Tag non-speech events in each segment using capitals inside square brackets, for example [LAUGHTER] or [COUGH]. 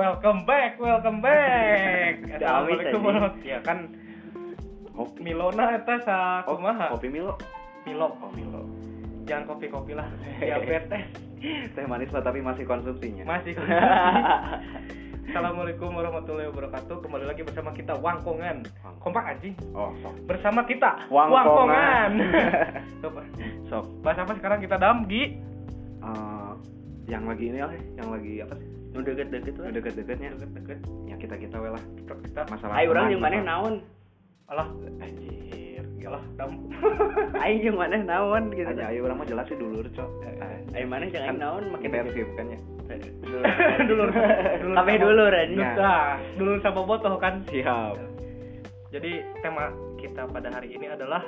Welcome back, welcome back. [LAUGHS] Assalamualaikum warahmatullahi Ya kan Kopi. Milona eta sa kumaha? kopi Milo. Milo. Oh, Milo. Jangan kopi-kopi lah. [LAUGHS] Diabetes. Teh manis lah tapi masih konsumsinya. Masih [LAUGHS] Assalamualaikum warahmatullahi wabarakatuh. Kembali lagi bersama kita Wangkongan. Wangkongan. Kompak anjing. oh, sok. Bersama kita Wangkongan. Coba. Sok. Bahas apa sekarang kita dam Gi? Eh, yang lagi ini lah, yang lagi apa sih? Nu deket-deket lah deket-deketnya. Deket-deket. Ya kita kita we lah. Kita Masalah. ayo orang yang mana naon alah Anjir. alah dam. ayo yang mana naon gitu Aja ayo orang mah jelas sih dulur, Cok. ayo mana jangan naon makin Intensif kan ya. dulur. dulur. [LAUGHS] kabeh sama- dulur aja. Nah, dulur sama botoh kan. Siap. Jadi tema kita pada hari ini adalah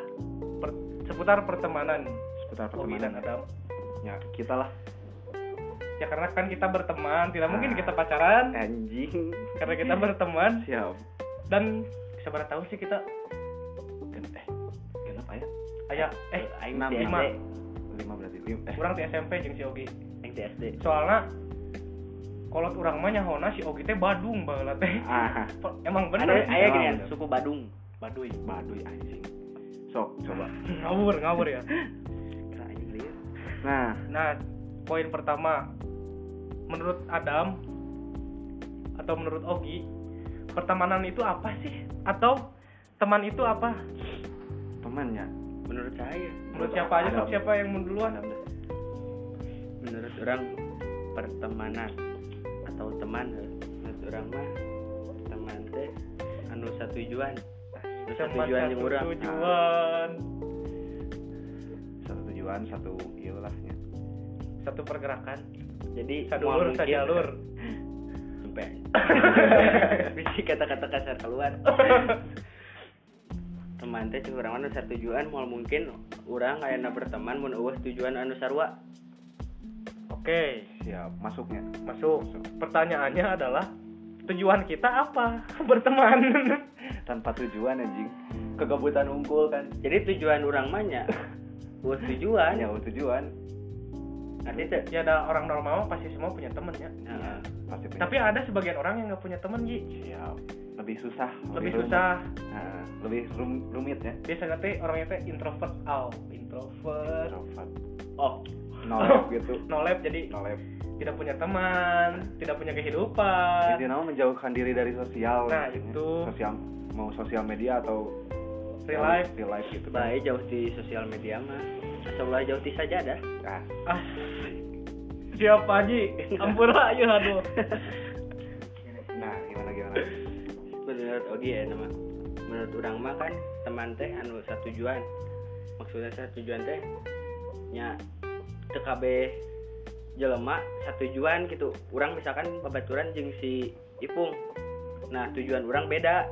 per- seputar pertemanan Seputar dan pertemanan. Adam. Ya, kita lah Ya karena kan kita berteman, tidak mungkin Ah. kita pacaran anjing. karena kita berteman Siap. dan seberapa tahu sih kita Gen eh, genap aya? ayah eh enam, lima. Lima berarti. Lima. Eh, kurang di SMP jeung si Ogi. yang TSD Soalnya kalau orang mah nyahona si Ogi teh Badung baheula teh. ah, Emang ada bener. aya gini ya suku Badung Baduy. baduy anjing. Sok, coba. Ngawur, ngawur ya. [LAUGHS] Nah, Nah, poin pertama menurut Adam atau menurut Ogi, pertemanan itu apa sih? Atau teman itu apa? teman ya. menurut saya Menurut siapa aja Adam. siapa yang duluan? Menurut orang pertemanan atau teman menurut orang mah teman teh anu satu tujuan anu satu tujuan satu yang urang tujuan, Satu tujuan, satu ieu lah nya. satu pergerakan, jadi sadulur, sajalur. sampai [LAUGHS] bisa kata-kata kasar keluar [LAUGHS] teman teh orang anu satu tujuan mau mungkin orang ayana berteman mun eueuh tujuan anu sarua Oke, Siap, masuknya. masuk. Pertanyaannya adalah tujuan kita apa? [LAUGHS] Berteman. Tanpa tujuan anjing. Kegabutan unggul kan. jadi tujuan orang nya eueuh tujuan Ya, tujuan. Arti teh ya ada orang normal pasti semua punya temen ya. Heeh. Pasti punya. Tapi ada sebagian orang yang nggak punya temen Ji. siap. Lebih susah. Lebih rumit. susah. Nah, lebih rum- rumit ya. Biasanya teh orangnya teh introvert. Oh, introvert. Introvert. oh Nolep [LAUGHS] gitu. No lab jadi Nolep. tidak punya teman, tidak punya kehidupan. Intinya mah menjauhkan diri dari sosial. Nah, intinya. itu. Sosial mau sosial media atau Real life. real life gitu. baik jauh di sosial media mah asal ulah jauh saja dah Ah, Ah. Siapa Ji? Ampura ayo aduh. [LAUGHS] nah, gimana gimana? menurut Ogi ya nama menurut orang mah kan teman teh anu satu tujuan maksudnya satu tujuan teh nya TKB jelema satu tujuan gitu orang misalkan babaturan jeung si Ipung nah tujuan orang beda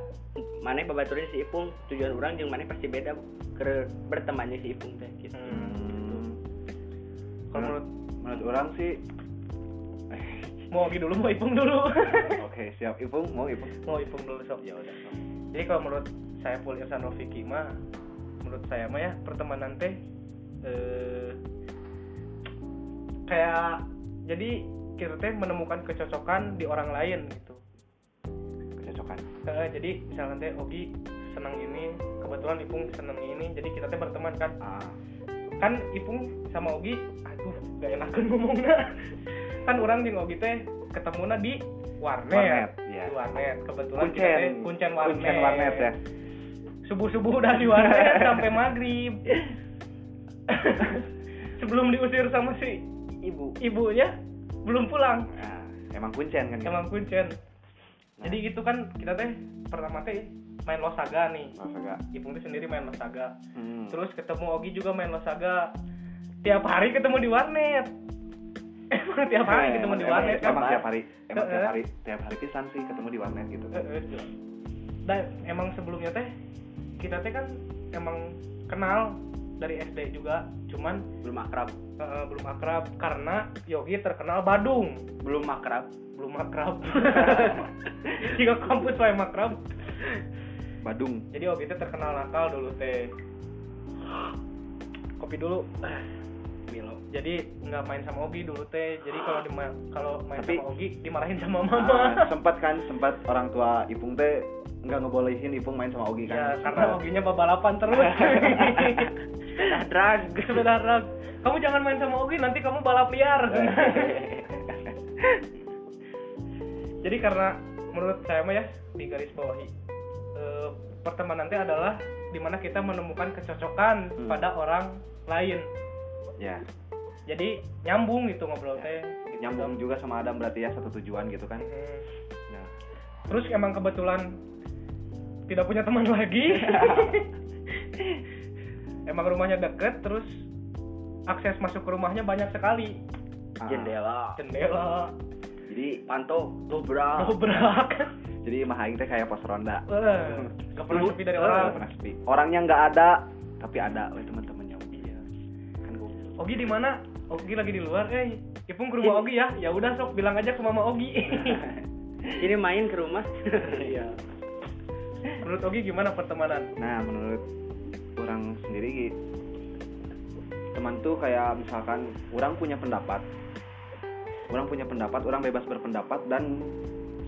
mana babaturan si Ipung tujuan orang jeung mana pasti beda ke bertemannya si Ipung teh gitu Hmm. Kalau menurut menurut orang sih mau Ogi dulu mau Ipung dulu. [LAUGHS] oke siap Ipung mau Ipung mau Ipung dulu sok. ya udah sok. Jadi kalau menurut saya Pul Irsan Rofiki mah menurut saya mah ya pertemanan teh eh, kayak jadi kita teh menemukan kecocokan di orang lain gitu. Eh, jadi misalnya teh Ogi senang ini, kebetulan Ipung senang ini, jadi kita teh berteman kan. ah Kan Ipung sama Ogi, aduh gak enakan ngomongnya. kan orang jeung Ogi teh ketemunya di warnet. warnet ya Di warnet. Kebetulan kita kuncen teh kuncen warnet. kuncen warnet ya subuh-subuh udah di warnet [LAUGHS] sampai maghrib [LAUGHS] sebelum diusir sama si ibu ibunya belum pulang nah, emang kuncen kan emang kuncen Nah. jadi gitu kan kita teh pertama teh main losaga nih Losaga. Ipung teh sendiri main losaga Hmm. terus ketemu Ogi juga main losaga tiap hari ketemu di warnet [LAUGHS] emang tiap hari Eh, ketemu di emang- warnet emang, kan tiap hari emang tiap Heeh. hari tiap hari pisan sih ketemu di warnet gitu Eh, eh. dan emang sebelumnya teh kita teh kan emang kenal dari SD juga cuman belum akrab. Eh, belum akrab karena Yogi terkenal Badung. Belum akrab. Belum akrab. [LAUGHS] Jika kampus saya akrab. Badung. Jadi Yogi teh terkenal nakal dulu teh. Kopi dulu jadi nggak main sama Ogi dulu teh. Jadi kalau dima- kalau main Tapi- sama Ogi dimarahin sama Ah, mama. [LAUGHS] sempat kan sempat orang tua Ipung teh nggak ngebolehin Ipung main sama Ogi ya kan. karena Oginya balapan terus. [LAUGHS] Sepeda drag sepeda drag kamu jangan main sama Ogi nanti kamu balap liar. [LAUGHS] Jadi karena menurut saya mah ya di garis bawahi eh, pertemanan teh adalah di mana kita menemukan kecocokan Hmm. pada orang lain. Ya jadi nyambung gitu ngobrol Ya. teh. Gitu. nyambung juga sama Adam berarti ya satu tujuan gitu kan. Hmm. nah. Terus emang kebetulan tidak punya teman [LAUGHS] lagi. [LAUGHS] Emang rumahnya deket terus akses masuk ke rumahnya banyak sekali. Ah, jendela. Jendela. Jadi panto dobrak dobrak [LAUGHS] jadi mah aing teh kayak pos ronda. Eh, gak pernah sepi dari Nggak orang. pernah sepi. Orangnya nggak ada. Tapi ada oleh teman-temannya. Ogi ya kan gua Ogi di mana Ogi lagi di luar eh. Ipung ke rumah Ogi ya. Ya udah sok bilang aja ke mama Ogi. [LAUGHS] Ini main ke rumah. [LAUGHS] Iya. Menurut Ogi gimana pertemanan? Nah menurut orang sendiri Gi, teman tuh kayak misalkan orang punya pendapat. Orang punya pendapat orang bebas berpendapat dan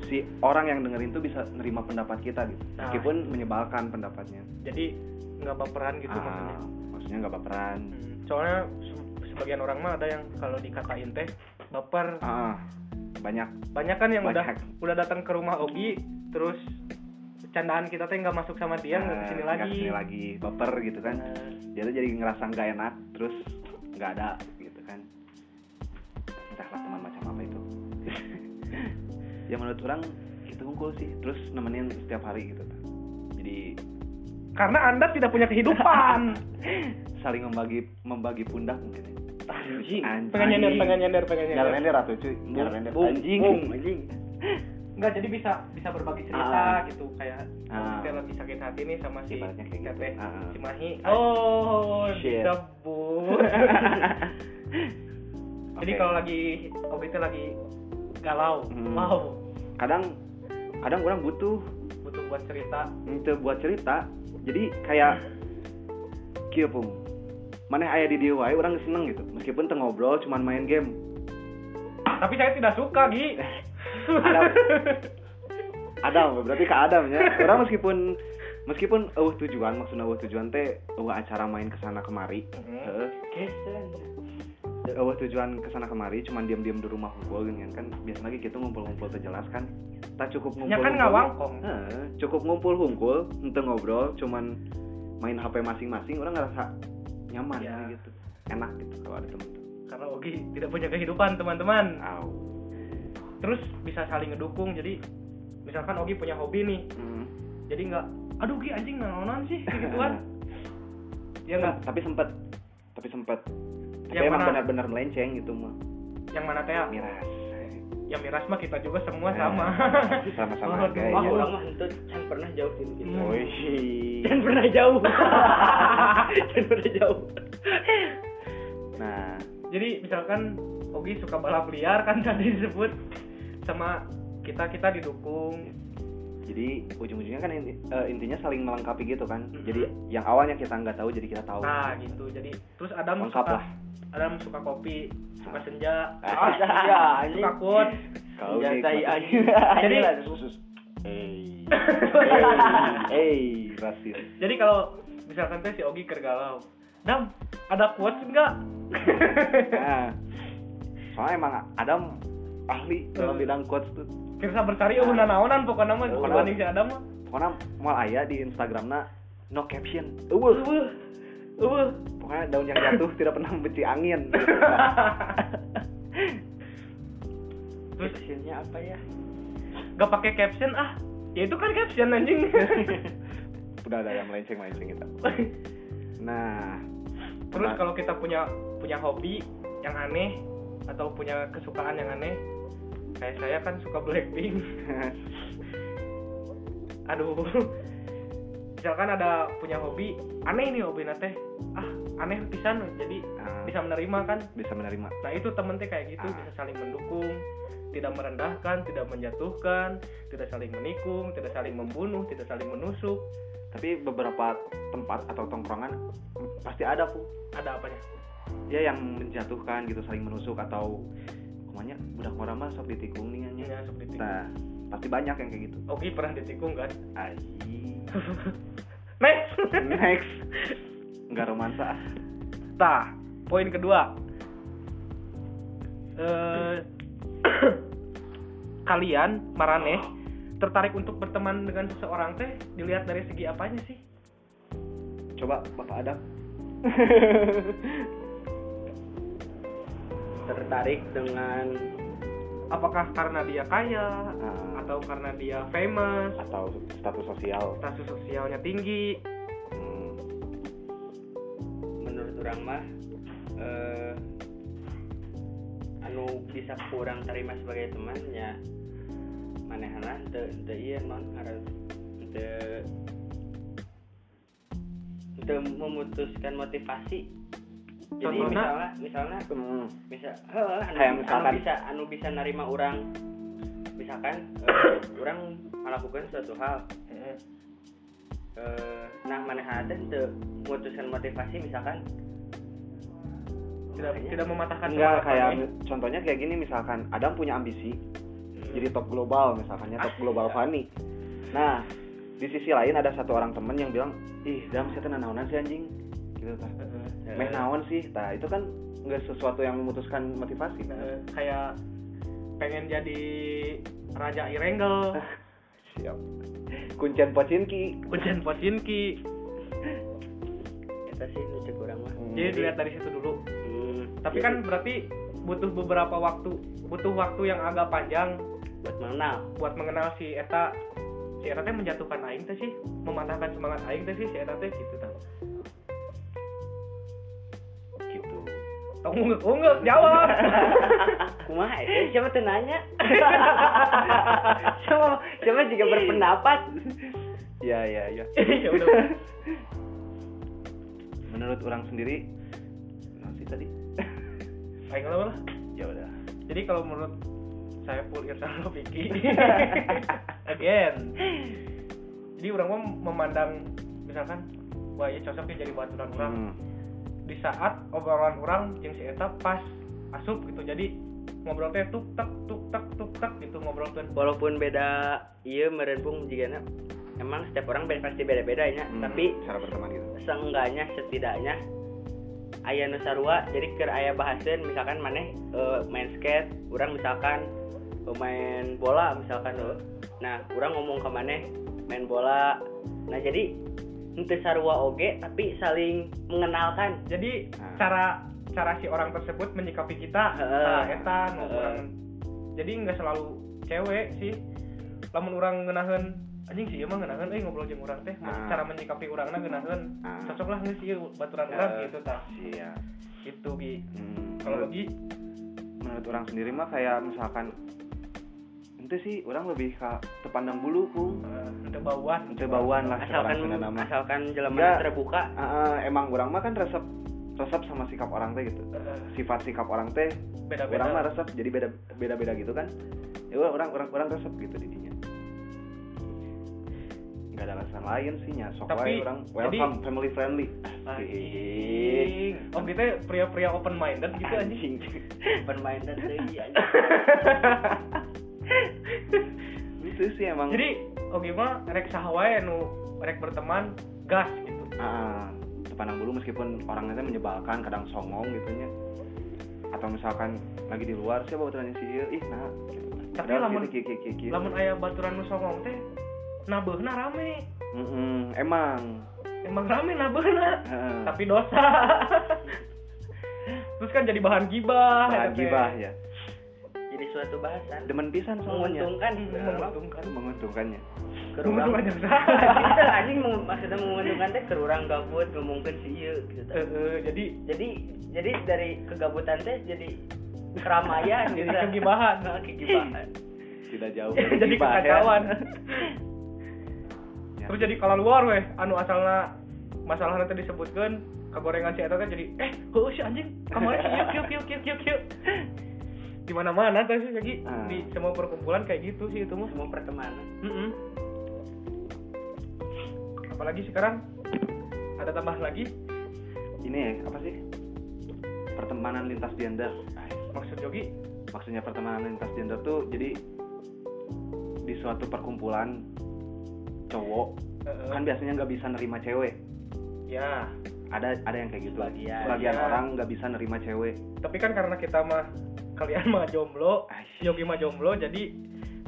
si orang yang dengerin tuh bisa nerima pendapat kita gitu Nah. meskipun menyebalkan pendapatnya. Jadi nggak baperan gitu Ah, maksudnya? maksudnya nggak baperan. Hmm, soalnya sebagian orang mah ada yang kalau dikatain teh baper. Ah banyak. Banyak kan yang udah Banyak. udah datang ke rumah Ogi terus candaan kita teh nggak masuk sama dia nggak ah, ke sini nggak lagi ke sini lagi. Baper gitu kan. Nah, dia tuh jadi ngerasa nggak enak terus nggak ada gitu kan. Entahlah teman macam apa itu. [LAUGHS] Ya menurut orang kita ngumpul sih terus nemenin setiap hari gitu jadi karena anda tidak punya kehidupan. [LAUGHS] Saling membagi membagi pundak mungkin ya. Anjing pengen nyender pengen nyender pengen nyender nyalain ratu cuy nyalain Bung, anjing bung, anjing nggak jadi bisa bisa berbagi cerita Ah. gitu kayak Ah. kita lagi sakit hati nih sama si kayak gitu. teteh Ah, ah. si Mahi Ah. oh Shit. disebut [LAUGHS] jadi Oke. kalau lagi itu lagi galau Hmm. wow kadang kadang orang butuh butuh buat cerita itu buat cerita jadi kayak kieu pung mana aya di dia wae orang seneng gitu. Meskipun teu ngobrol cuman main game. Tapi saya tidak suka Gi. [LAUGHS] Adam. Adam berarti ke Adam ya. Orang meskipun meskipun eueuh tujuan maksudna eueuh tujuan teh eueuh acara main ke sana kemari. Mhm. Heeh. kesen eueuh tujuan ke sana kemari cuman diam-diam di rumah hunkul geuning kan. Biasa lagi kita ngumpul-ngumpul teh jelas kan. Tak cukup ngumpul ya kan ngawangkong Heeh, cukup ngumpul hungkul ente ngobrol cuman main HP masing-masing orang ngerasa nyaman Ya. gitu. Enak gitu kalau ada temen tuh. Karena Ogi tidak punya kehidupan teman-teman. Au. terus bisa saling ngedukung jadi misalkan Ogi punya hobi nih Hmm. jadi nggak aduh Gi anjing nanonan sih [LAUGHS] kayak gituan ya nggak? Tapi sempet tapi sempet. Tapi Yang emang mana? benar-benar melenceng gitu mah. Yang mana teh miras ya miras mah kita juga semua Eh, sama. sama-sama wah ya orang mah itu can pernah jauh dari kita Hmm. Wih. can pernah jauh. [LAUGHS] Can pernah jauh. Nah. Jadi misalkan Ogi suka balap liar kan tadi disebut. Sama kita kita didukung. Jadi ujung-ujungnya kan inti- eh, intinya saling melengkapi gitu kan. Mhm. jadi yang awalnya kita nggak tahu jadi kita tahu. Nah gitu. Jadi terus Adam Lengkap suka lah. Adam suka kopi suka senja. Ah, [LAUGHS] ya, anjing. suka quote kau Senjata. [LAUGHS] Jadi- khusus eh [LAUGHS] rasis. Jadi kalau misalkan teh si Ogi kergalau Dam ada quotes enggak nah soalnya emang Adam ahli dalam Eh. bidang quotes tuh. Kirsa bersari eueuh nanaonan pokoknya mah Oh. dibanding si Adam mah. Pokoknya mau aya di Instagramna no caption. Eueuh. Eueuh eueuh pokoknya daun yang jatuh [LAUGHS] tidak pernah membenci angin. [LAUGHS] Terus Captionnya apa ya? Gak pakai caption ah. Ya itu kan caption anjing. [LAUGHS] Udah ada yang melenceng melenceng kita. Nah terus Nah. kalau kita punya punya hobi yang aneh atau punya kesukaan yang aneh kayak saya kan suka Blackpink. Aduh misalkan ada punya hobi aneh nih hobi nate. Ah aneh pisan jadi Ah. bisa menerima kan. Bisa menerima. Nah itu temen teh kayak gitu Ah. bisa saling mendukung tidak merendahkan tidak menjatuhkan tidak saling menikung tidak saling membunuh tidak saling menusuk. Tapi beberapa tempat atau tongkrongan pasti ada pun ada apanya? Ya yang menjatuhkan gitu saling menusuk atau ke mana budak orang mah sok ditikung nih ya seperti itu nah pasti banyak yang kayak gitu. Ogi pernah ditikung kan? Aji. [LAUGHS] next next nggak romansa Tah, poin kedua. Eh [CLEARS THROAT] kalian marane tertarik untuk berteman dengan seseorang teh dilihat dari segi apanya sih? coba bapak Adam [LAUGHS] tertarik dengan Apakah karena dia kaya Ah, atau karena dia famous, atau status sosial. Status sosialnya tinggi? Hmm, menurut orang mah eh, anu bisa kurang terima sebagai temannya. Manehna teu teu ieu non harus teu teu memutuskan motivasi jadi Contohna? misalnya misalnya hmm, bisa heuh, anu, Kayak anu misalkan- bisa. anu bisa narima orang. Misalkan eh, [COUGHS] orang melakukan suatu hal. Eh, nah teh teu memutuskan motivasi misalkan? Tidak Makanya. tidak mematahkan enggak kayak maneh. contohnya kayak gini misalkan Adam punya ambisi jadi top global misalkannya top global Fanny nah di sisi lain ada satu orang temen yang bilang ih Dam saya teh naonan sih anjing. Gitu tah Heeh. meh naon sih? Nah itu kan nggak sesuatu yang memutuskan motivasi Heeh, kayak pengen jadi raja Irenggel, [LAUGHS] siap. Kuncian pocinki. Kuncen Pocinki. eta sih nu cek urang mah. Jadi dilihat dari situ dulu. Hmm, Tapi jadi kan berarti butuh beberapa waktu, butuh waktu yang agak panjang. Buat mengenal. Buat mengenal si eta. Si eta teh menjatuhkan aing teh sih, mematahkan semangat aing teh sih si eta teh gitu Tong unggul unggul jawab. [LAUGHS] kumaha eh, siapa tuh nanya siapa siapa juga berpendapat ya ya ya [LAUGHS] ya udah. menurut orang sendiri sih tadi Aing lah lah. ya udah Jadi kalau menurut saya pun Irsan [LAUGHS] Rafiki again. Jadi orang mah memandang misalkan wah ya cocok ya jadi baturan orang Hmm. Di saat obrolan orang yang si eta pas asup gitu. Jadi ngobrol teh tuk tak tuk tak tuk tak gitu ngobrol teh walaupun beda iya merempung jika emang setiap orang beda pasti beda beda ya Hmm, tapi cara berteman gitu. seenggaknya setidaknya ayah nusarua jadi ke ayah bahasan misalkan maneh eh, main skate orang misalkan eh, main bola misalkan eh. nah orang ngomong ke maneh main bola. Nah jadi ente sarua oge tapi saling mengenalkan jadi Nah. cara cara si orang tersebut menyikapi kita nah eta nu Heeh. urang jadi nggak selalu cewek sih lamun orang ngenahen anjing sih emang ngenahen eh ngobrol jeung urang teh Ah. cara menyikapi urangna ngenahen Ah. cocok lah nggak sih baturan urang Eh. gitu tah iya gitu gi Hmm, kalau lagi menurut orang sendiri mah kayak misalkan itu sih orang lebih ke tepandang bulu kung. Ente bauan. Ente bauan lah asalkan nama. asalkan jelema Enggak. terbuka. ah, emang orang mah kan resep resep sama sikap orang teh gitu. Eh, sifat sikap orang teh beda orang mah beda resep jadi beda beda beda gitu kan. Ya udah, orang orang orang resep gitu didinya. Nggak ada alasan lain sih nya. Sok Tapi, orang. jadi- welcome family friendly. Oh kita pria-pria open minded gitu anjing. Open minded deui anjing. [LAUGHS] [LAUGHS] itu sih emang. Jadi oke mah rek sahawae nu rek berteman gas gitu. Ah, tepandang bulu meskipun orangnya teh menyebalkan kadang songong gitu nya. Atau misalkan lagi di luar siapa baturannya si ieu ih nah. Gitu. Tapi Padahal lamun- kieu. lamun aya baturan nu songong teh nabeuna rame. Mm-mm, emang. Emang rame nabeuna Heeh. tapi dosa. [LAUGHS] Terus kan jadi bahan gibah bahan teh. gibah ya suatu bahasan. Demen pisan soalnya menguntungkan. Sebenarnya. menguntungkan. Menguntungkannya. Ke rumah Menguntungkan yang Anjing, maksudnya menguntungkan teh ke urang gabut ngomongkeun si ieu gitu jadi jadi jadi dari kegabutan teh jadi keramaian [LAUGHS] Jadi gitu. kegibahan. Nah, [LAUGHS] kegibahan. Tidak jauh [LAUGHS] jadi ya. kekacauan. Ya. terus jadi kalau luar weh anu asalna masalah nanti disebutkan kegorengan si eta teh jadi eh heuh si anjing kemarin kieu kieu kieu kieu kieu di mana mana sih lagi Ah. di semua perkumpulan kayak gitu sih itu mah semua pertemanan. Mm-mm. apalagi sekarang? Ada tambahan lagi? Ini ya, apa sih? Pertemanan lintas gender. Maksud Yogi? Maksudnya pertemanan lintas gender tuh jadi di suatu perkumpulan cowok eh, kan biasanya nggak bisa nerima cewek. Ya. Ada ada yang kayak gitu. Sebagian. sebagian Iya. orang nggak bisa nerima cewek. Tapi kan karena kita mah kalian mah jomblo. Yogi mah jomblo jadi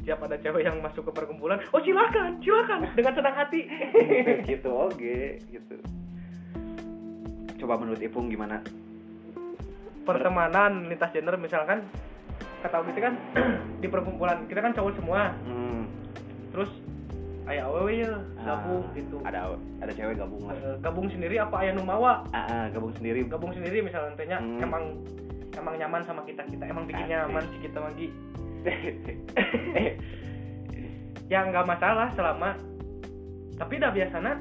tiap ada cewek yang masuk ke perkumpulan oh silakan silakan dengan senang hati. [LAUGHS] Gitu oke gitu. Coba menurut Ipung gimana? Pertemanan lintas gender misalkan kata itu kan [CLEARS THROAT] di perkumpulan kita kan cowok semua. Hmm, terus ayah awewe ya gabung ah, gitu. ada ada cewek gabung lah. Eh, gabung sendiri apa ayah numawa ah, ah, gabung sendiri. Gabung sendiri misalnya Hmm. emang emang nyaman sama kita kita emang bikin nyaman sih kita lagi [LAUGHS] ya nggak masalah selama tapi dah biasanya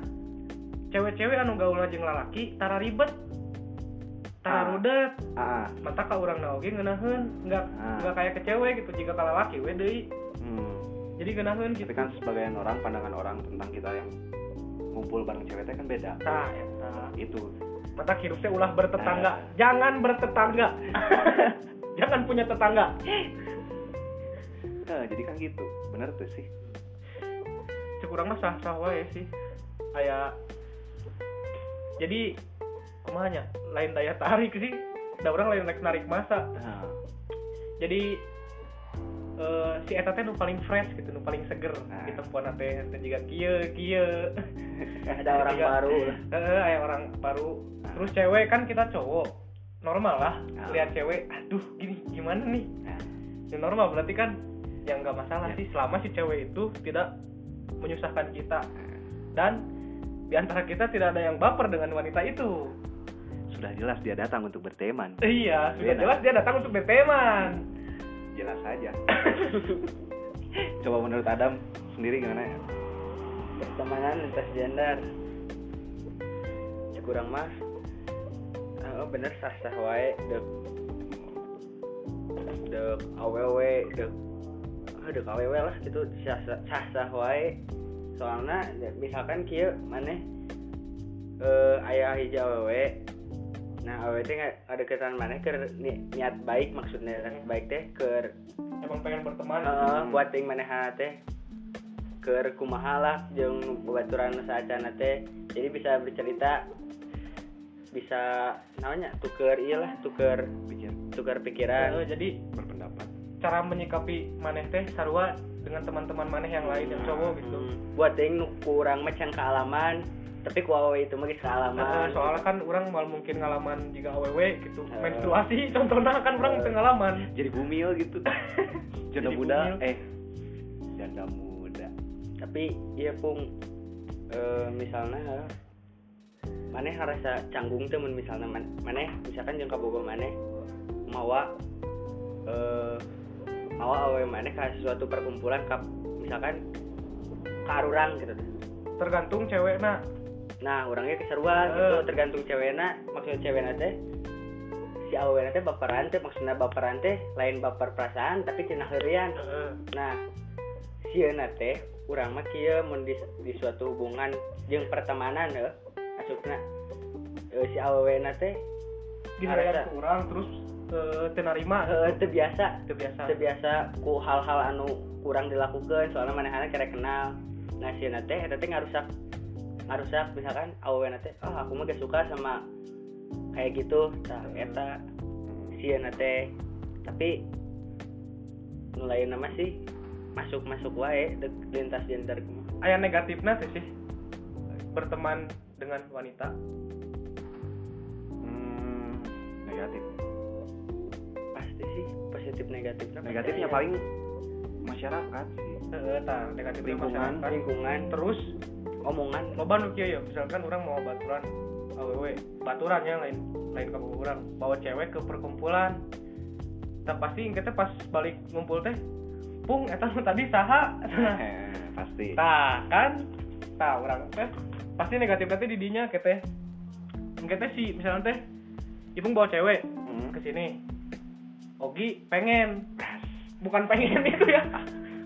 cewek-cewek anu gaul jeung lalaki tara ribet. Tara Ah. rudet. Ah, mata ka urang na oge ngeunaheun nggak Ah. nggak kayak ke cewek gitu jika ka lalaki we deui. Hmm. jadi ngeunaheun gitu. tapi kan sebagian orang pandangan orang tentang kita yang ngumpul bareng cewek kan beda. Tah eta. Itu mata hidup teh ulah bertetangga. Ah. jangan bertetangga. [LAUGHS] Jangan punya tetangga. Nah, jadi kan gitu. Bener tuh sih. Kurang mah sah sah wae sih. Kayak jadi kumanya lain daya tarik sih. Ada orang lain narik narik masa. Nah, jadi eh, si eta teh nu paling fresh gitu nu paling seger Nah. di tempat teh teh juga kieu kieu. [LAUGHS] Ada orang Juga- baru lah. Heeh, aya orang baru. Nah. terus cewek kan kita cowok. Normal lah Nah. lihat cewek aduh gini gimana nih? Nah, ya normal. Berarti kan yang nggak masalah Ya. sih. Selama si cewek itu tidak menyusahkan kita. Dan di antara kita tidak ada yang baper dengan wanita itu. Sudah jelas dia datang untuk berteman. Iya sudah Iya, jelas dia datang untuk berteman jelas saja [COUGHS] coba menurut Adam sendiri gimana? Ya pertemanan lintas gender kurang mah. Oh bener sah sah wae dek. Dek awewe dek. Ah dek awewe lah gitu. Sah sah wae. Soalnya ya, misalkan kieu maneh eh ayah hiji awewe nah awewe teh ngadeketan maneh ke ni, niat baik maksudnya niat baik teh ke emang pengen berteman. Heeh, buat ting manehana teh keur kumaha lah jeung babaturan saacana teh. Jadi bisa bercerita bisa namanya tuker iya lah tuker pikir. tukar pikiran. Eh, jadi berpendapat. Cara menyikapi maneh teh sarua dengan teman-teman maneh yang lain yang cowok gitu. Hmm, buat ting nu kurang macam kealaman tapi ku awewe itu mah geus Eh, kealaman soalnya kan orang mal mungkin ngalaman jika awewe gitu. Eh. menstruasi [LAUGHS] contohnya kan orang Eh. pengalaman jadi bumil gitu. [LAUGHS] Janda Jadi muda eh. Janda muda. Tapi iya pung. Eh, misalnya maneh rasa canggung temen misalnya man, maneh misalkan jeung kabogo maneh mawa eh mawa awe maneh ka suatu perkumpulan ka misalkan karurang gitu. Tergantung cewek nah nah orangnya keseruan Eh. gitu tergantung cewekna maksud cewekna teh si awena teh baperan teh maksudnya baperan teh lain baper perasaan tapi cenah heurian Heeh. Nah, sieuna teh urang mah mun di, di suatu hubungan jeung pertemanan heuh asupna eh, si awewena teh ke orang terus eh, teu narima heuh teu biasa teu biasa teu biasa ku hal-hal anu kurang dilakukan soalnya manehana kere kenal. Nah, sieuna teh eta teh ngarusak ngarusak misalkan awewena teh ah aku mah gak suka sama kayak gitu tah eta sieuna teh. Tapi nu lain nama sih masuk masuk wae dek lintas gender aya negatifnya sih sih berteman dengan wanita. Hmm, negatif. Pasti sih positif negatifnya pasti. Negatifnya paling masyarakat sih. Heeh, tah negatifnya Lingkungan, masyarakat. lingkungan. Terus omongan. Loba nu kieu ya misalkan orang mau baturan awewe baturan ya lain lain ke orang bawa cewek ke perkumpulan. Tak pasti kita pas balik ngumpul teh pung eta tadi saha? [LAUGHS] Eh, pasti. Tah kan? Tah orang teh pasti negatif nanti di dinya kita sih misalnya teh ipung bawa cewek Hmm. ke sini. Ogi pengen. Bukan pengen [LAUGHS] itu ya.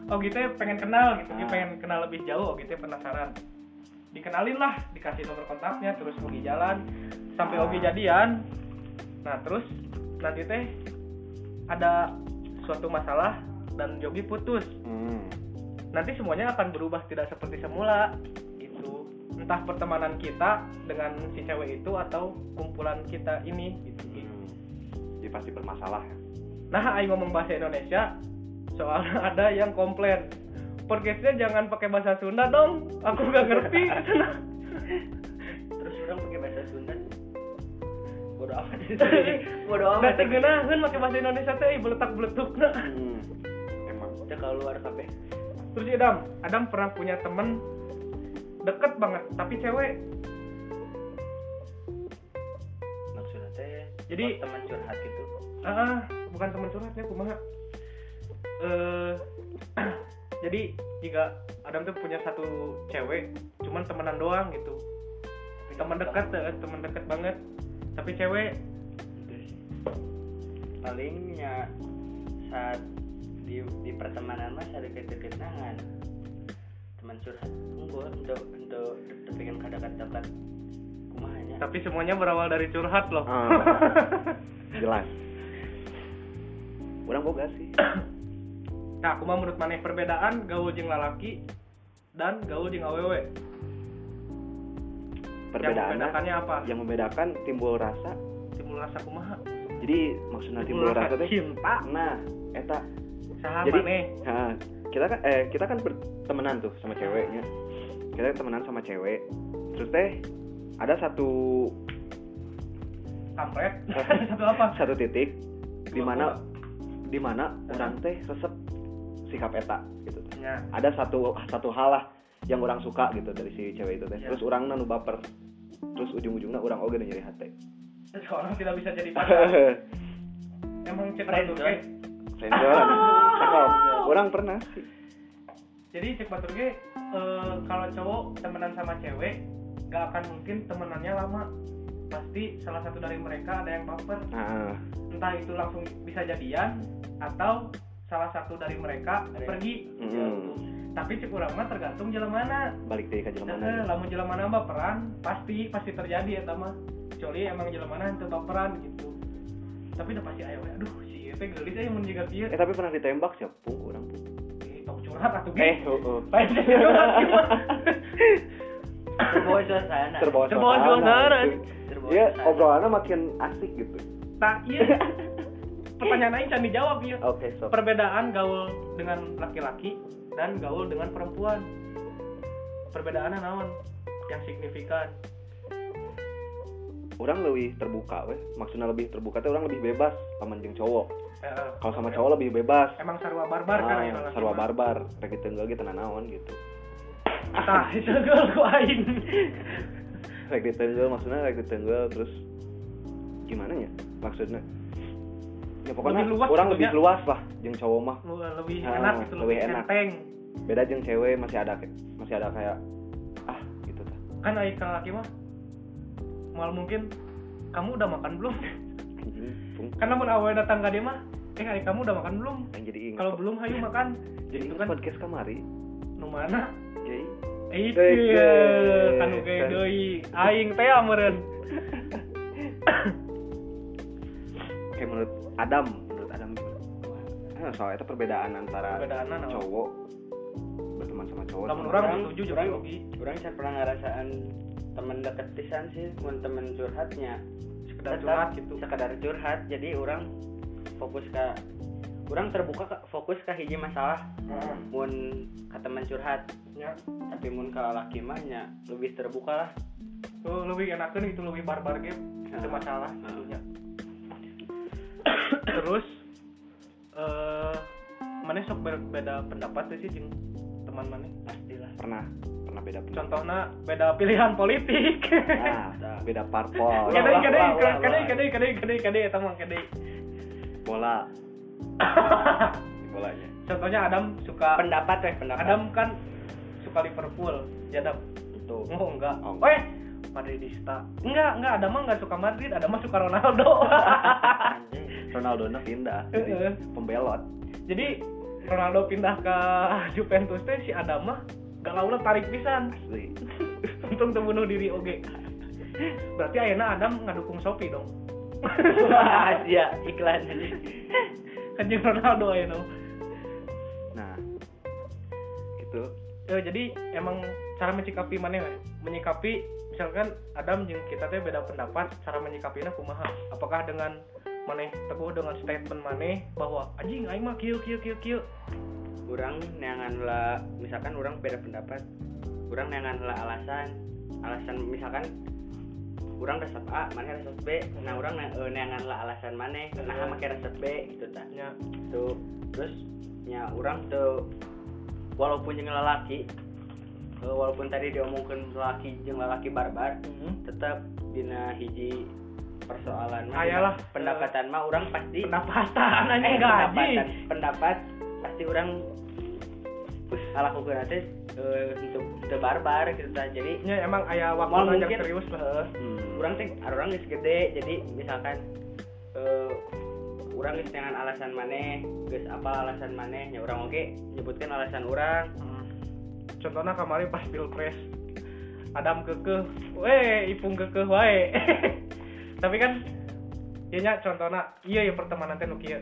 Ogi teh pengen kenal gitu dia Ah. pengen kenal lebih jauh Ogi teh penasaran dikenalin lah dikasih nomor kontaknya terus Ogi jalan sampai. Ogi jadian nah terus nanti teh ada suatu masalah dan Yogi putus Hmm. nanti semuanya akan berubah tidak seperti semula gitu entah pertemanan kita dengan si cewek itu atau kumpulan kita ini gitu Hmm. Jadi pasti bermasalah ya. nah aing ngomong bahasa Indonesia soalnya [LAUGHS] ada yang komplain podcastnya jangan pakai bahasa Sunda dong. Aku gak ngerti. Terus orang pakai bahasa Sunda. Bodoh amat. [LAUGHS] Bodoh amat. Berarti geunaheun pakai bahasa Indonesia teh beletak beletuk Hmm. Emang. udah keluar kabeh Terus ya, Adam, Adam pernah punya temen deket banget tapi cewek. maksudnya teh Jadi- oh, teman curhat gitu. Ah, bukan teman curhatnya kumaha. Eh [CLEARS THROAT] jadi jika Adam tuh punya satu cewek, cuman temenan doang gitu. Teman dekat, teman dekat banget. Tapi cewek terus palingnya saat di di pertemanan mas ada deket nangan teman curhat unggul untuk untuk untuk pengen dekat-dekat kumahanya tapi semuanya berawal dari curhat loh. Ah. Jelas. [LAUGHS] Orang boga sih. [COUGHS] nah, aku menurut maneh perbedaan gaul jeung lalaki dan gaul jeung awewe. Yang Perbedaannya membedakannya apa? yang membedakan timbul rasa. Timbul rasa kumaha? Jadi maksudnya timbul rasa teh cinta. nah eta Saha Jadi- maneh? Nah, kita kan eh kita kan bertemanan tuh sama ceweknya. Kita temenan sama cewek. Terus teh ada satu kampret [LAUGHS] satu apa satu titik di mana di mana orang teh resep sikap eta gitu. ya Ada satu satu hal lah yang orang suka gitu dari si cewek itu teh. Ya. Terus orang nanu baper. Terus ujung-ujungnya orang oge nu nyeri hati. seorang tidak bisa jadi [LAUGHS] pacar emang cek batur ge. [LAUGHS] Cakep. Orang pernah sih. jadi cek batur ge eh, kalau cowok temenan sama cewek gak akan mungkin temenannya lama pasti salah satu dari mereka ada yang baper Nah, entah itu langsung bisa jadian atau salah satu dari mereka yang- pergi mm, tapi mah tergantung jalan mana balik deh ke jalan Heeh, mana. lamun jalan mana baperan pasti pasti terjadi ya mah kecuali emang jalan mana itu baperan gitu tapi udah pasti ayo aduh si itu gelis aja mun juga kieu Eh tapi pernah ditembak siapa orang pun. eh tong curhat Eh, heeh. lain jadi curhat gimana terbawa suasana terbawa Terbawa suasana. gitu. Terbawa Iya, suasana. obrolannya makin asik gitu. nah iya [LAUGHS] pertanyaan aing can dijawab ya Oke, so. perbedaan gaul dengan laki-laki dan gaul dengan perempuan perbedaannya naon yang signifikan Orang lebih terbuka weh. Maksudnya lebih terbuka tuh orang lebih bebas sama jeung cowok. Eh, Kalau sama cowok lebih bebas. emang sarua barbar kan ya Ah, sarwa barbar. Gitu enggak gitu naon gitu. tah [LAUGHS] itu gaul ku aing gitu enggak maksudnya gitu enggak terus gimana ya maksudnya? Ya pokoknya Lebih luas orang lebih ya. luas lah jeung cowok mah. Lebih Ah, enak gitu lebih enak. enteng Beda jeung cewek masih ada masih ada kayak ah gitu tah. kan aing ka laki mah mal mungkin kamu udah makan belum kan namun awal datang ke dia mah eh hari kamu udah makan belum jadi kalau belum hayu makan [LAUGHS] jadi itu kan podcast kamari. nu mana Jadi Eh, itu ya kan kayak deui aing teh ameureun [LAUGHS] Oke menurut Adam, menurut Adam gimana? Ah, soal itu perbedaan antara Perbedaanna naon? cowok berteman sama cowok. urang cewek. setuju Urang- Yogi orang can pernah ngerasaan temen deket pisan sih mun temen curhatnya sekedar Tetap curhat gitu sekedar curhat jadi orang fokus ke orang terbuka ke, fokus ke hiji masalah Heeh. mun ke teman curhat ya tapi mun ke laki mah nya lebih terbuka lah tuh lebih enakeun itu lebih barbar game itu Ah. masalah Ah. tentunya terus eh mana sok berbeda pendapat sih jeung teman mana? Pastilah pernah pernah beda pendapat. contohnya beda pilihan politik. Nah, beda parpol. kadai kadai kadai kadai kadai kadai kadai eta mah kadai bola. [LAUGHS] Bolanya. contohnya Adam suka pendapat weh pendapat. Adam kan suka Liverpool. Ya Adam itu oh enggak Oh, oh eh Madridista enggak enggak Adam mah enggak suka Madrid Adam mah suka Ronaldo [LAUGHS] Ronaldo nya pindah. Jadi pembelot. jadi Ronaldo pindah ke Juventus teh si Adam mah galaunya tarik pisan Asli. [LAUGHS] untung teu bunuh diri oge berarti ayeuna Adam ngadukung Sopi dong Asia [LAUGHS] iklan kan jeung Ronaldo ya no. nah itu Eh, jadi emang cara menyikapi mana we? menyikapi misalkan Adam jeung kita teh beda pendapat cara menyikapinya kumaha? Apakah dengan maneh teguh dengan statement maneh bahwa anjing aing mah kieu kieu kieu kieu. Orang neangan lah misalkan orang beda pendapat orang neangan lah alasan alasan misalkan orang resep A mana resep B nah orang ne- eh, neangan lah alasan mana nah make resep B gitu tak nya tuh terus nya orang tuh walaupun jeung lelaki walaupun tadi diomongkan lelaki jeung lelaki barbar tetap dina hiji persoalan Ayalah, pendapatan mah orang pasti pendapatan eh, anjing gaji. pendapatan pendapat pasti orang ngalakukeun teh eh, untuk teu barbar gitu tah jadi nya emang aya waktu Mal ngajar mungkin serius lah. eh, hmm, orang teh orang geus gede jadi misalkan eh orang geus dengan alasan maneh geus apa alasan maneh nya urang oge nyebutkan alasan orang contohnya kemarin pas pilpres Adam kekeh weh ipung kekeh wae. [LAUGHS] Tapi kan ya nya contohnya iya ya pertemanan teh nu kieu.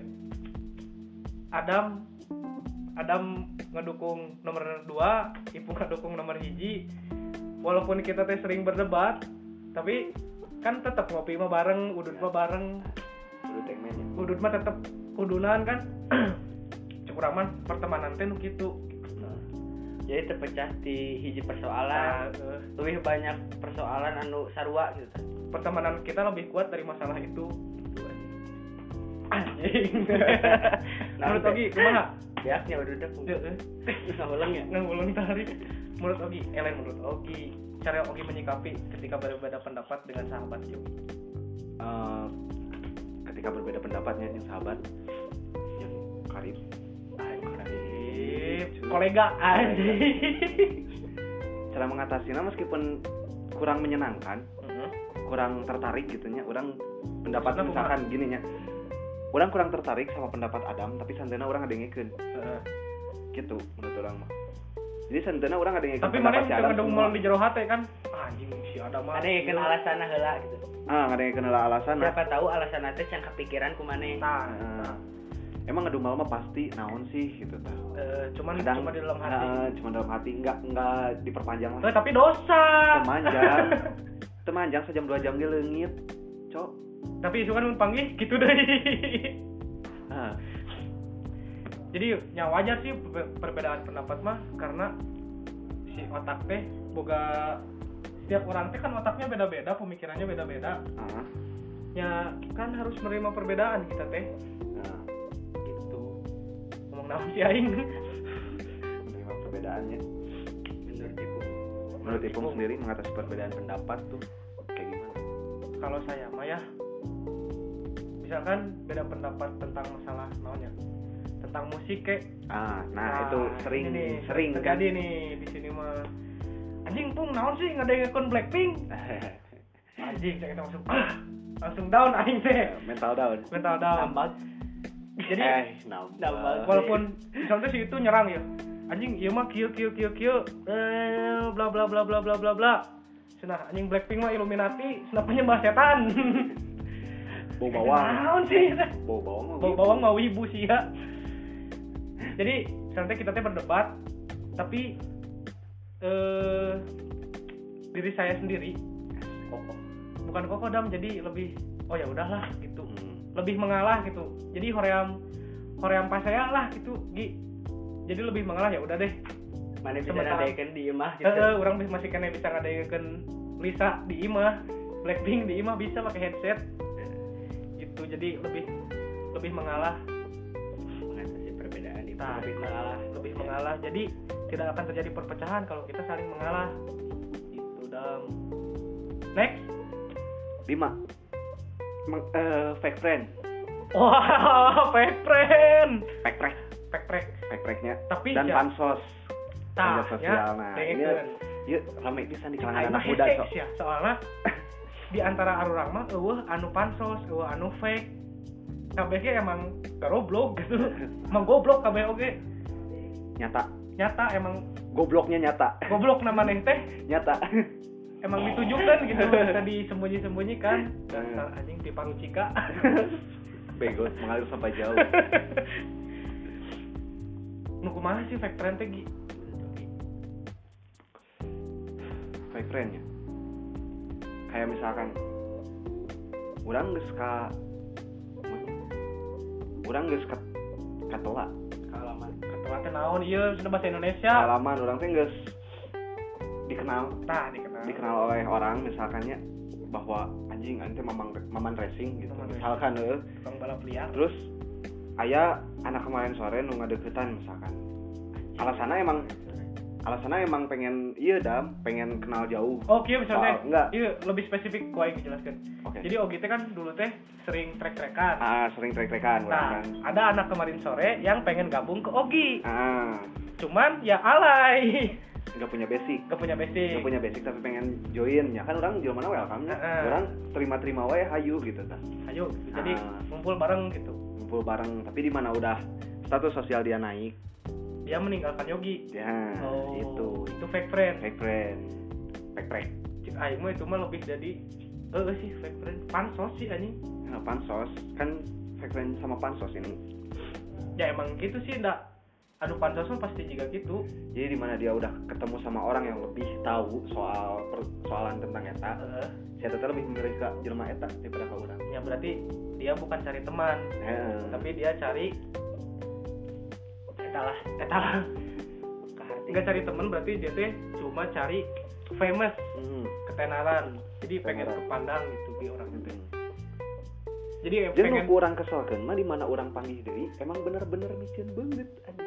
Adam Adam ngedukung nomor 2 Ipung ngedukung nomor hiji. Walaupun kita teh sering berdebat tapi kan tetap ngopi mah bareng udut mah bareng. Tegmen ya. udut mah tetap kudunan kan. [CLEARS THROAT] Cukup aman pertemanan teh nu kitu jadi terpecah di hiji Nah, persoalan eh, lebih banyak persoalan anu sarua gitu. Pertemanan kita lebih kuat dari masalah itu. Anjing. [LAUGHS] Nah, menurut oke. Ogi kumaha beaknya udah udah nggak ulang ya? Nggak ulun tari menurut Ogi Elen menurut Ogi cara Ogi menyikapi ketika berbeda pendapat dengan sahabat yuk Eh, ketika berbeda pendapatnya yang sahabat yang karib Anjing, kolega anjing. Cara mengatasinya meskipun kurang menyenangkan Mhm. kurang tertarik gitunya orang pendapat Maksudnya misalkan gini nya orang kurang tertarik sama pendapat Adam tapi santana orang ada ngikeun Heeh. gitu menurut orang mah. Jadi santana orang ada ngikeun tapi mana yang semua. mal di jero hate kan? Anjing si Adam mah. Ada yang kenal alasan heula gitu. Ah ada ngikeun heula alasan siapa tahu alasan nanti yang kepikiran kumane. Nah, Nah, nah. Emang ngedumal mah pasti naon sih gitu tah. Eh, cuman kadang cuma di dalam hati. Nah, cuma dalam hati. Nggak nggak diperpanjang Eh, lah tapi dosa. Temanjang. [LAUGHS] Temanjang sejam dua jam dia leungit cok. Tapi itu kan panggil gitu deh. Ah jadi ya wajar sih per- perbedaan pendapat mah karena si otak teh boga setiap orang teh kan otaknya beda-beda pemikirannya beda-beda. Ah ya kan harus menerima perbedaan kita teh naon si aing menerima perbedaannya. Menurut ibu menurut Ipung sendiri mengatasi perbedaan pendapat tuh kayak gimana? Kalau saya mah ya misalkan beda pendapat tentang masalah naonnya tentang musik kek. Ah nah, itu sering nih, sering kan? nih di sini mah. Anjing pung naon sih nggak ada yang akun Blackpink? [LAUGHS] Anjing saya kita langsung ah, [CLEARS THROAT] langsung down aing teh mental down. Mental down. Nambah jadi eh nambah walaupun misalnya si itu nyerang ya anjing iya mah kieu kieu kieu kieu eh bla bla bla bla bla bla bla Cenah anjing Blackpink mah Illuminati, cenah penyembah setan. [LAUGHS] bau bawang Naon sih? bau bawang Bau gitu. bawang mau wibu sih ya. Jadi santai kita teh berdebat, tapi eh diri saya sendiri kokoh bukan koko dam jadi lebih oh ya udahlah gitu Hmm. Lebih mengalah gitu. Jadi hoream hoream pas saya lah gitu Gi. Jadi lebih mengalah ya udah deh. Mana bisa nadaekeun di imah gitu. Eh, orang masih kena bisa ngadain Lisa di imah Blackpink di imah bisa pakai headset. Gitu jadi lebih lebih mengalah. Mengatasi perbedaan itu Nah, lebih mengalah lebih mengalah. Jadi tidak akan terjadi perpecahan kalau kita saling mengalah. Itu dam. Next. Lima Eh, fake friend. Wah [LAUGHS] fake friend. Fake friend. Fake friend. Fake friendnya. Tapi dan ya, pansos tah, media sosial. Nah, ini- yuk ramai pisan di kalangan anak mah muda sok. ya soalnya [LAUGHS] di antara arurang mah eueuh anu pansos eueuh anu fake. Kabeh emang goblok gitu. [LAUGHS] Emang goblok kabeh oge nyata. Nyata emang gobloknya nyata. Goblok nama neh teh. Nyata emang ditujukan gitu [LAUGHS] bisa disembunyi-sembunyikan dasar anjing di parucika [LAUGHS] bego mengalir sampai jauh. [LAUGHS] Nu kumaha sih fake friend teh fake friend ya kayak misalkan orang geus ka orang geus ka katola Kalaman. ketua teh naon? Ieu sudah bahasa Indonesia. Pengalaman orang teh geus dikenal. Nah dikenal dikenal oleh orang misalkannya bahwa anjing ante mamang maman racing gitu Maman misalkan eh. balap liar terus ayah anak kemarin sore nu ngadeketan misalkan alasannya emang alasannya emang pengen iya dam pengen kenal jauh Oke, misalnya Soal- enggak. iya lebih spesifik gua yang jelaskan. oke Jadi Ogi teh kan dulu teh sering trek-trekan. ah sering trek-trekan Nah, orang kan ada anak kemarin sore yang pengen gabung ke Ogi. ah Cuman ya alay. Nggak punya basic Gak punya basic. nggak punya basic tapi pengen join ya kan orang jual mana welcome nya Heeh. orang terima-terima wae hayu gitu tah Ayo, jadi Ah. ngumpul bareng gitu. ngumpul bareng tapi di mana udah status sosial dia naik Dia meninggalkan Yogi. ya oh, itu Itu fake friend. fake friend fake friend Cik aing mah itu mah lebih jadi eh sih fake friend. Pansos sih anjing. Nah, pansos kan fake friend sama pansos ini Ya emang gitu sih ndak anu pansos pasti juga gitu. jadi di mana dia udah ketemu sama orang yang lebih tahu soal persoalan tentang eta Eh, saya tetap lebih memilih ke jelma eta daripada ke orang ya berarti dia bukan cari teman, Heeh. tapi dia cari eta lah eta lah nggak cari temen berarti dia teh cuma cari famous Hmm. ketenaran jadi pengen Ketenaran. kepandang gitu di orang itu jadi ya Jadi pengen nu kurang kesalkeun mah di mana orang panggil deui emang bener-bener micin banget anjing.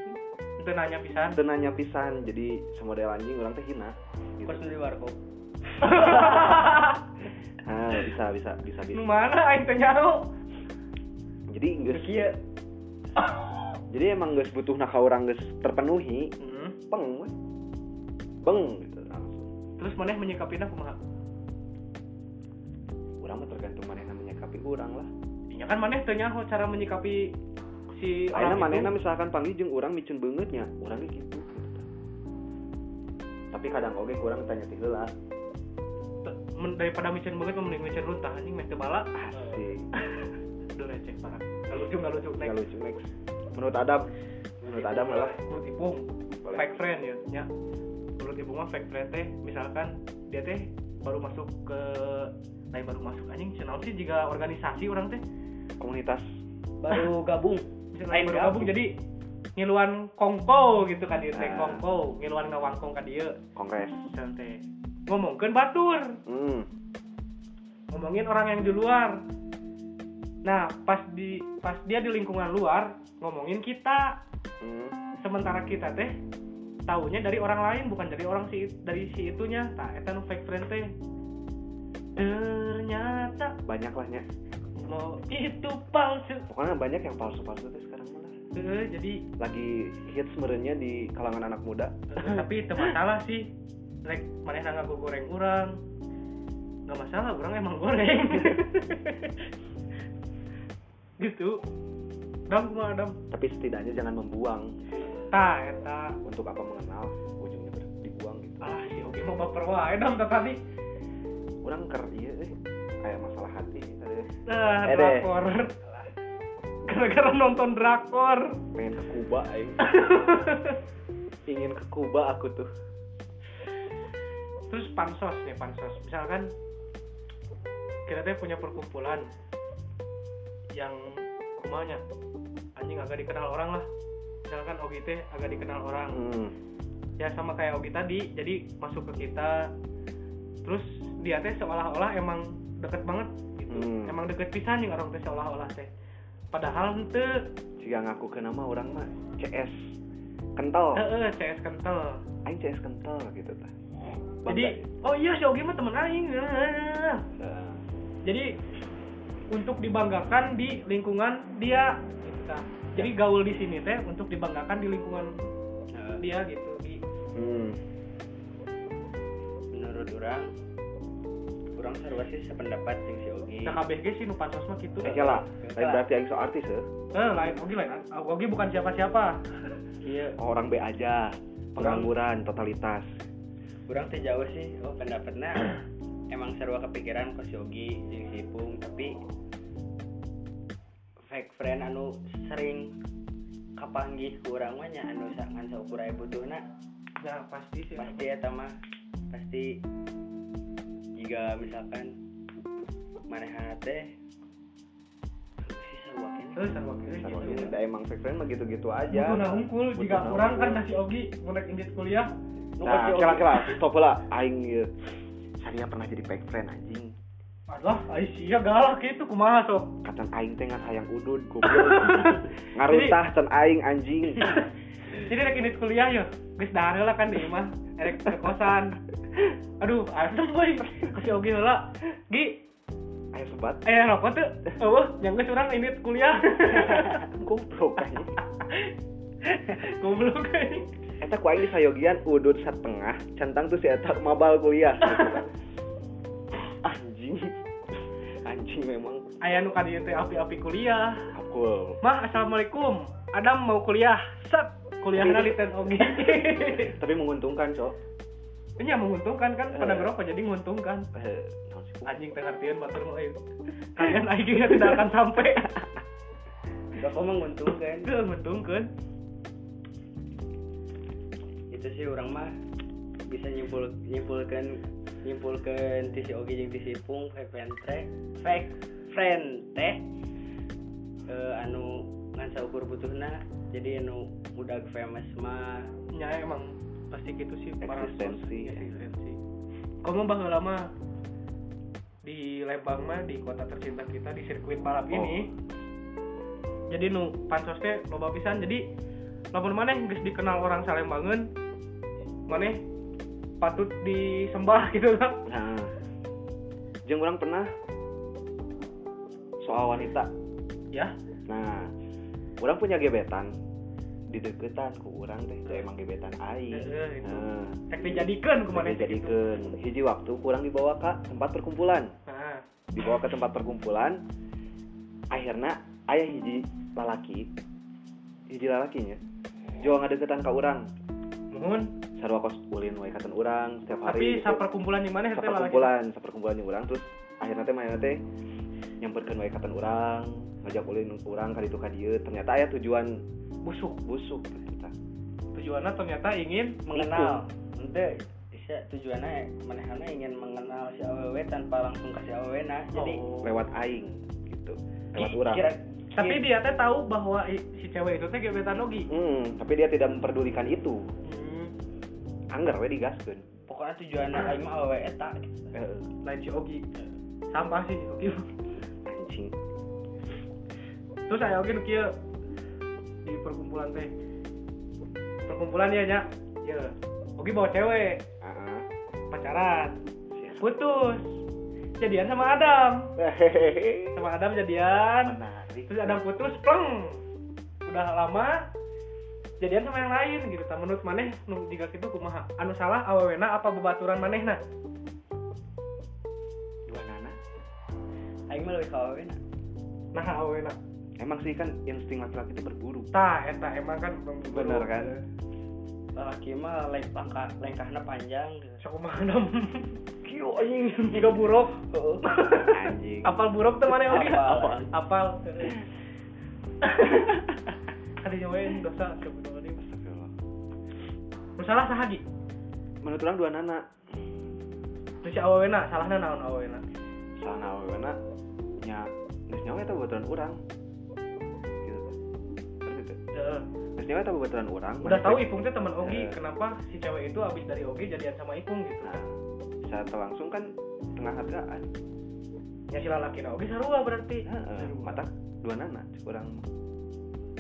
Itu nanya pisan Teu nanya pisan jadi semodel anjing orang teh hina. Gitu. Pas di warkop. [LAUGHS] Ah, bisa bisa bisa bisa. mana aing teh nyaho Jadi geus Kieu. [LAUGHS] jadi emang geus butuh ka orang geus terpenuhi, hmm. peng we. Peng gitu langsung. terus maneh menyikapinya kumaha Urang mah tergantung manehna menyikapi urang lah. ya kan maneh teu nyaho cara menyikapi si orang itu. Manehna misalkan panggil jeung urang micin beungeut nya, urangnya gitu. Tapi kadang oge kurang tanya ti heula. Te- men- daripada micin banget mending micin runtah anjing meh teu bala. Asik. [LAUGHS] aduh receh parah. Nggak lucu nggak lucu next. Lucu next. Menurut Adam, menurut Adam malah menurut ipung fake friend ya nya. Menurut ipung mah fake friend teh misalkan dia teh baru masuk ke lain baru masuk anjing. Channel sih jika organisasi orang teh? Komunitas. Baru gabung. [LAUGHS] bisa Lain lain baru gabung gabung. jadi ngiluan kongko gitu kan dia teh Ah. kongko ngiluan ngawangkong kan dia kongres. teh ngomongkeun batur Hmm. ngomongin orang yang di luar nah pas di pas dia di lingkungan luar ngomongin kita Hmm. sementara kita teh tahunya dari orang lain bukan dari orang si dari si itunya tak eta nu fake friend teh ternyata Banyak lah nya. Lo itu palsu Pokoknya banyak yang palsu-palsu tuh sekarang malah. Eh, jadi Lagi hits sebenarnya di kalangan anak muda. eh, tapi itu masalah sih rek mana nggak goreng orang nggak masalah orang emang goreng [LAUGHS] gitu dam kumaha dam Tapi setidaknya jangan membuang. ta eta Untuk apa mengenal ujungnya ber- dibuang gitu. ah si oke mau baper wae dam tadi Orang ker iya eh. kayak masalah hati tadi. ah Eh, drakor gara-gara nonton drakor Pengen ke Kuba aing. [LAUGHS] Ingin ke Kuba aku tuh. terus pansos nih pansos misalkan kita teh punya perkumpulan yang kumanya anjing agak dikenal orang lah misalkan Ogi teh agak dikenal orang Hmm. ya sama kayak Ogi tadi jadi masuk ke kita terus dia teh seolah-olah emang deket banget Hmm. emang deket pisan yang orang teh seolah-olah teh padahal ente Jika ngaku ke nama orang mah CS kental. eh eh, CS kental Aing CS kental gitu tah. jadi oh iya si Ogi mah temen aing Nah, jadi untuk dibanggakan di lingkungan dia gitu kan. jadi gaul di sini teh untuk dibanggakan di lingkungan Nah, dia gitu di hmm. menurut orang kurang sarua sih sependapat jeung si Ogi. nah KBG sih nu pansos mah gitu. Eh lah, lain berarti aing so artis ya. eh lain Ogi lain Ah, Ogi bukan siapa-siapa. Kieu [LAUGHS] orang B aja, pengangguran totalitas. kurang teh jauh sih oh pendapatnya [CLEARS THROAT] emang seru kepikiran ke si Ogi jeung si Ipung tapi fake friend anu sering kapanggih kurang mah nya anu sangan aya butuhna. Ya pasti sih. Pasti eta mah pasti jika misalkan manehana teh gitu. emang friend mah gitu-gitu aja. Nah unggul jika kurang kan kasih Ogi ngunek indit kuliah. Nah kira-kira stop lah aing ieu. Saya pernah jadi fake friend anjing. Alah, Aisyah galak itu kumaha sok. katan aing teh ngan hayang udud goblok. [LAUGHS] Ngaruntah ten aing anjing. [LAUGHS] Jadi rek indit kuliah yo. Geus dahar lah kan di mah. Rek ke kosan. Aduh, asem boy. Kasih Ogi heula. Gi, ayo sobat eh rokok tuh. Eueuh, yang geus urang indit kuliah. goblok anjing Goblok anjing. eta ku aing di sayogian udud setengah centang tuh si eta mabal kuliah anjing anjing memang Aya nu kadieu teh api-api kuliah. akul Mah, assalamualaikum. Adam mau kuliah. Set, kuliahna di tent Ogi. [LAUGHS] tapi menguntungkan cok Ini yang menguntungkan kan pada Eh. ngerokok jadi menguntungkan. eh? Anjing teh ngartieun batur ayo. Kalian akhirnya tidak akan sampai. [LAUGHS] Gak kok menguntungkan Itu menguntungkan. itu sih orang mah bisa nyimpul nyimpulkan nyimpulkan tisi ogi jeung tisi pung friend teh fake friend teh eh, anu ngan saukur butuhna jadi anu udah famous mah Ya emang pasti gitu sih para Eksistensi. eksistensi. Kamu bahwa lama di Lembang mah di kota tercinta kita di sirkuit balap Oh. ini. Jadi nu pansosnya loba pisan jadi lamun maneh geus dikenal orang Salembangeun maneh patut disembah [LAUGHS] gitu kan. nah jeung orang pernah soal wanita Ya, nah orang punya gebetan di deketan ku orang teh emang gebetan aing Heeh, itu. Nah, tek dijadikeun ku maneh Jadi jadikeun hiji waktu kurang dibawa ke tempat perkumpulan dibawa ke tempat perkumpulan akhirnya ayah hiji lalaki hiji lalakinya jual ngadeketan ke orang nuhun. sarua kos ulin wae katen urang setiap hari Tapi gitu. saperkumpulan di mana teh lalaki? saperkumpulan saperkumpulan di urang terus akhirnya teh mana teh nyamperkeun wae katen urang ngajak ulin urang ka ditu ka dieu ternyata aya tujuan busuk. busuk gitu tah. Tujuannya ternyata ingin mengenal ente bisa tujuannya manehana ingin mengenal si awewe tanpa langsung kasih awewe nah jadi Oh. lewat aing gitu lewat urang kira Tapi dia teh tahu bahwa si cewek itu teh gebetan Ogi. hmm, tapi dia tidak memperdulikan itu Hmm, anggar we digaskeun pokoknya tujuannya aing mah awewe eta Heeh. lain si Ogi. Sampah sih Ogi. Terus saya nu kieu di perkumpulan teh. Perkumpulan ya nya. Ya. Ogi bawa cewek pacaran. Putus. Jadian sama Adam. Sama Adam jadian. menarik Terus Adam putus, pleng. Udah lama jadian sama yang lain gitu. Tak menurut maneh nu jika kitu kumaha? Anu salah awewena apa bebaturan manehna? dua nana aing mah leuwih ka awewe nah Nah awewena. Emang sih kan insting laki-laki itu berburu Tah, eta emang kan belum Bener kan? lelaki mah leng langkah lengkahna panjang gitu. Sok Adam. [LAUGHS] Kieu anjing tiga buruk. anjing Apal buruk teh mana Ogi? Apal. Apal. [LAUGHS] Ada nyawain dosa sebetulnya. Astagfirullah. Masalah saha Gi? menurut orang dua nana Terus si awewena salahna naon awewena? salah nawa nya geus nyawa urang gitu tuh Nyawa eta bebaturan urang Udah tahu Ipung teh teman Ogi, Eh. kenapa si cewek itu abis dari Ogi jadian sama Ipung gitu? nah secara langsung kan tengah hargaan Ya si lalaki Ogi sarua berarti. Heeh, mata dua nana cek urang mah.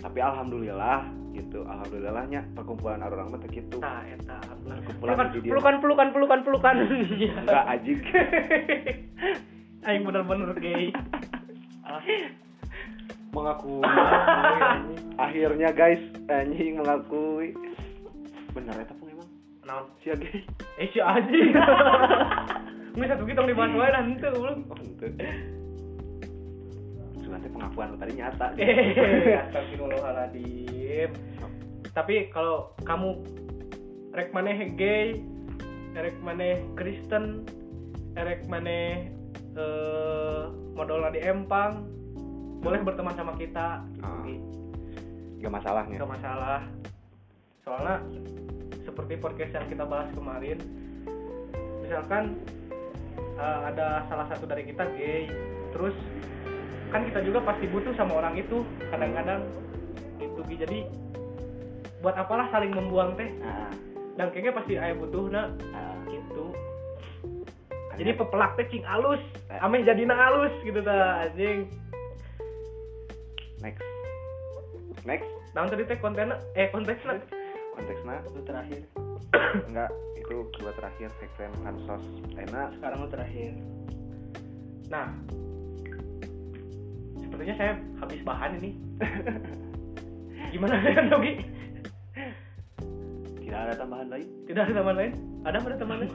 tapi alhamdulillah gitu alhamdulillahnya perkumpulan orang mah teh kitu Tah, eta. Perkumpulan Pelukan, pelukan, pelukan, pelukan, pelukan. enggak ajik [LAUGHS] Aing bener-bener gay. [LAUGHS] Mengakui akhirnya guys anjing mengakui bener eta pun emang Naon? sia gay Eh si Aji. [LAUGHS] Nggak satu kita dibahas wae lah henteu belum. Sugan teh pengakuan tadi nyata Eh, [LAUGHS] astagfirullahaladzim. Tapi kalau kamu rek maneh gay erek maneh Kristen erek maneh eh modalna di Empang boleh berteman sama kita Ah. Gitu. Gak masalahnya. nggak masalah soalnya seperti podcast yang kita bahas kemarin misalkan eh, ada salah satu dari kita gay terus kan kita juga pasti butuh sama orang itu kadang-kadang gitu Gi. jadi buat apalah saling membuang teh nah, dan kayaknya pasti ayah butuh nah nah. gitu jadi pepelak teh cing alus Eh. ameh jadina alus gitu ta anjing next. Next naon tadi teh kontennya eh konteksnya konteksnya itu terakhir [COUGHS] enggak itu dua terakhir seksen kansos enak sekarang itu terakhir Nah, sepertinya saya habis bahan ini. [LAUGHS] Gimana ya Dogi? tidak ada tambahan lain Tidak ada teman lain? Ada ada teman lain?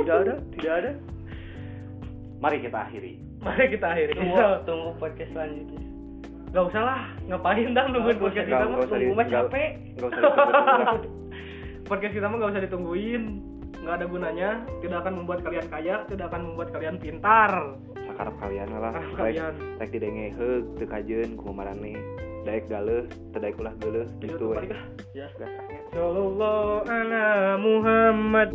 tidak ada tidak ada mari kita akhiri Mari kita akhiri. tunggu tunggu podcast selanjutnya Gak usah lah, ngapain dah nungguin [LAUGHS] podcast kita mah? tunggu di- mah capek usah ditunggu-tunggu. Podcast kita mah gak usah ditungguin. Nggak ada gunanya, tidak akan membuat kalian kaya, tidak akan membuat kalian pintar. sakarep kalian lah kalian. rek didenge heug teu kajeun kumamarane daek galeuh teu daek ulah geuleuh Gitu, ya. Sallallahu ala Muhammad.